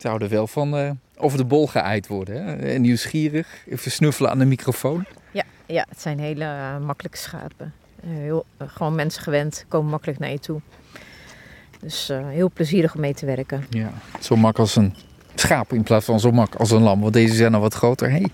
Zouden wel van eh, over de bol geëid worden. Hè? En nieuwsgierig, even snuffelen aan de microfoon. Ja, ja het zijn hele uh, makkelijke schapen. Uh, heel, gewoon mensen gewend, komen makkelijk naar je toe. Dus heel plezierig om mee te werken. Ja, zo mak als een schaap in plaats van zo mak als een lam. Want deze zijn al wat groter. Hey,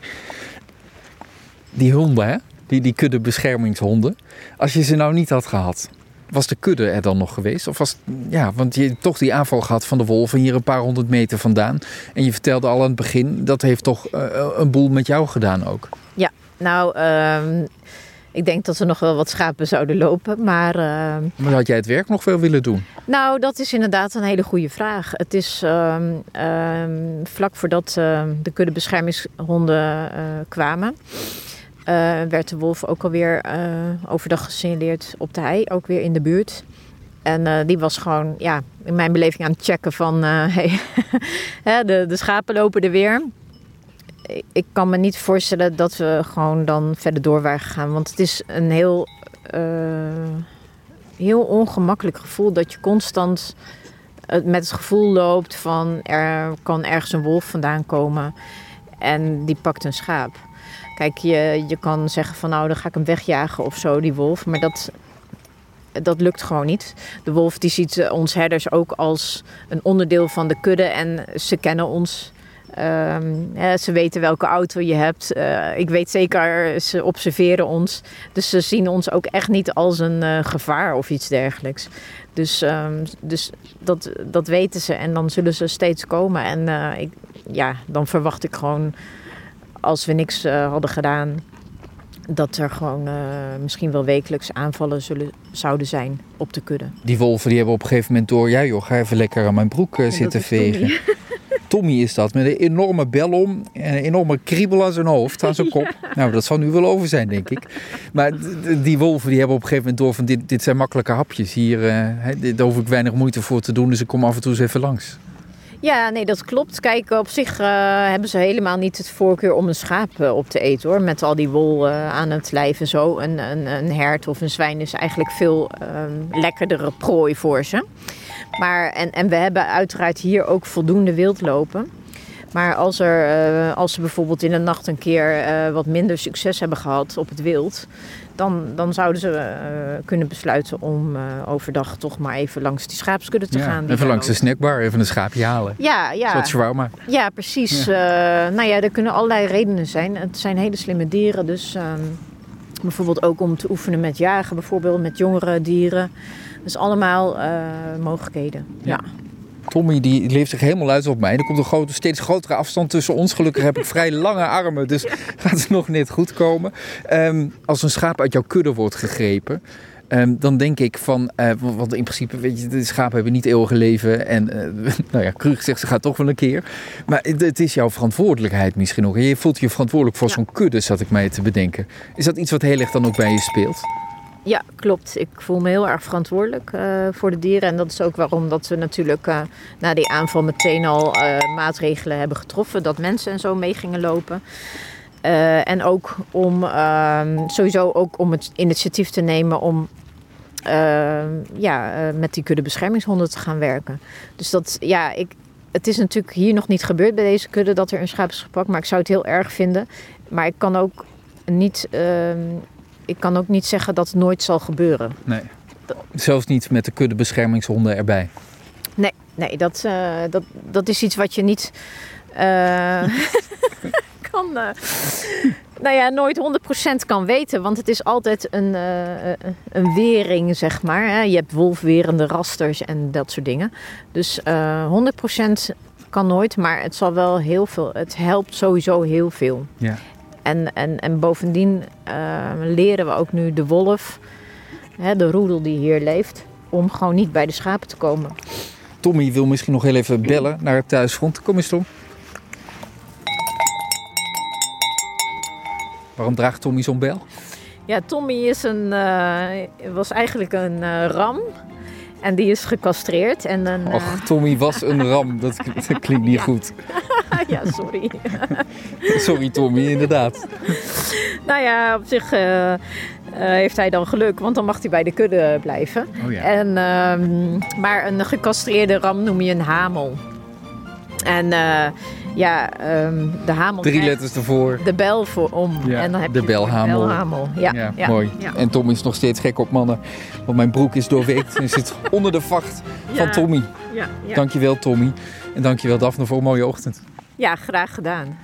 die honden, hè? Die, die kudde beschermingshonden. Als je ze nou niet had gehad, was de kudde er dan nog geweest? Of was, ja, want je hebt toch die aanval gehad van de wolven hier een paar honderd meter vandaan. En je vertelde al aan het begin, dat heeft toch uh, een boel met jou gedaan ook? Ja, nou, uh, ik denk dat er nog wel wat schapen zouden lopen, maar... Uh, maar had jij het werk nog veel willen doen? Nou, dat is inderdaad een hele goede vraag. Het is ehm, vlak voordat de kuddebeschermingshonden kwamen... Uh, werd de wolf ook alweer uh, overdag gesignaleerd op de hei, ook weer in de buurt. En uh, die was gewoon, ja, in mijn beleving aan het checken van, hey, de, de schapen lopen er weer. Ik kan me niet voorstellen dat we gewoon dan verder door waren gegaan. Want het is een heel, heel ongemakkelijk gevoel dat je constant met het gevoel loopt van er kan ergens een wolf vandaan komen en die pakt een schaap. Kijk, je, je kan zeggen van nou, dan ga ik hem wegjagen of zo, die wolf. Maar dat, dat lukt gewoon niet. De wolf die ziet eh, ons herders ook als een onderdeel van de kudde en ze kennen ons. Um, ze weten welke auto je hebt. Uh, ik weet zeker, ze observeren ons. Dus ze zien ons ook echt niet als een uh, gevaar of iets dergelijks. Dus, um, dus dat, dat weten ze en dan zullen ze steeds komen. En ja, dan verwacht ik gewoon als we niks uh, hadden gedaan, dat er gewoon uh, misschien wel wekelijks aanvallen zullen, zouden zijn op de kudde. Die wolven die hebben op een gegeven moment door, ja joh, ga even lekker aan mijn broek uh, zitten vegen. Tommy. Tommy. is dat, met een enorme bel om en een enorme kriebel aan zijn hoofd, aan zijn kop. Ja. Nou, dat zal nu wel over zijn, denk ik. Maar die wolven die hebben op een gegeven moment door van dit, dit zijn makkelijke hapjes. Hier, uh, daar hoef ik weinig moeite voor te doen, dus ik kom af en toe eens even langs. Ja, nee, dat klopt. Kijk, op zich uh, hebben ze helemaal niet het voorkeur om een schaap uh, op te eten hoor. Met al die wol uh, aan het lijf en zo. Een, een, een, hert of een zwijn is eigenlijk veel um, lekkerdere prooi voor ze. Maar, en, en we hebben uiteraard hier ook voldoende wild lopen. Maar als, er, als ze bijvoorbeeld in de nacht een keer wat minder succes hebben gehad op het wild, dan, dan zouden ze uh, kunnen besluiten om overdag toch maar even langs die schaapskudde te ja, gaan. Even langs de snackbar, even een schaapje halen. Ja, ja. Zoals shawarma. Ja, precies. Ja. Nou ja, er kunnen allerlei redenen zijn. Het zijn hele slimme dieren, dus um, bijvoorbeeld ook om te oefenen met jagen, bijvoorbeeld met jongere dieren. Dus allemaal mogelijkheden. ja. ja. Tommy die leeft zich helemaal uit op mij. Er komt een grote, steeds grotere afstand tussen ons. Gelukkig heb ik vrij lange armen, dus gaat het nog net goed komen. Um, als een schaap uit jouw kudde wordt gegrepen, um, dan denk ik van, uh, want in principe, weet je, de schapen hebben niet eeuwige leven. En uh, nou ja, Krug zegt ze gaat toch wel een keer. Maar het, het, is jouw verantwoordelijkheid misschien ook. Je voelt je verantwoordelijk voor ja. zo'n kudde, zat ik mij te bedenken. Is dat iets wat heel erg dan ook bij je speelt? Ja, klopt. Ik voel me heel erg verantwoordelijk uh, voor de dieren. En dat is ook waarom dat we natuurlijk uh, na die aanval meteen al uh, maatregelen hebben getroffen. Dat mensen en zo mee gingen lopen. en ook om ehm, sowieso ook om het initiatief te nemen om ehm, ja, met die kudde beschermingshonden te gaan werken. Dus dat, ja, ik, het is natuurlijk hier nog niet gebeurd bij deze kudde dat er een schaap is gepakt. Maar ik zou het heel erg vinden. Maar ik kan ook niet ehm, ik kan ook niet zeggen dat het nooit zal gebeuren. Nee. Zelfs niet met de kudde beschermingshonden erbij. Nee, nee dat, uh, dat, dat is iets wat je niet uh, kan. Uh, nou ja, nooit 100% kan weten. Want het is altijd een, een wering, zeg maar. Hè. Je hebt wolfwerende rasters en dat soort dingen. Dus 100% kan nooit, maar het zal wel heel veel. Het helpt sowieso heel veel. Ja. En, en, en bovendien uh, leren we ook nu de wolf, hè, de roedel die hier leeft, om gewoon niet bij de schapen te komen. Tommy wil misschien nog heel even bellen naar het thuisgrond. Kom eens, Tom. Waarom draagt Tommy zo'n bel? Ja, Tommy is een, uh, was eigenlijk een uh, ram. En die is gecastreerd. En dan, Och, Tommy was een ram. Dat, dat klinkt niet ja. goed. ja, sorry. sorry Tommy, inderdaad. nou ja, op zich uh, uh, heeft hij dan geluk, want dan mag hij bij de kudde blijven. Oh, ja. en, uh, maar een gecastreerde ram noem je een hamel. En eh, ja, ehm, de hamel. Drie letters ervoor. De bel voor om. Ja, en dan heb de je belhamel. belhamel. Ja, Ja, ja, mooi. ja. En Tommy is nog steeds gek op mannen. Want mijn broek is doorweekt en zit onder de vacht van. Tommy. Ja, ja. Dankjewel Tommy. En dankjewel Daphne voor een mooie ochtend. ja, graag gedaan.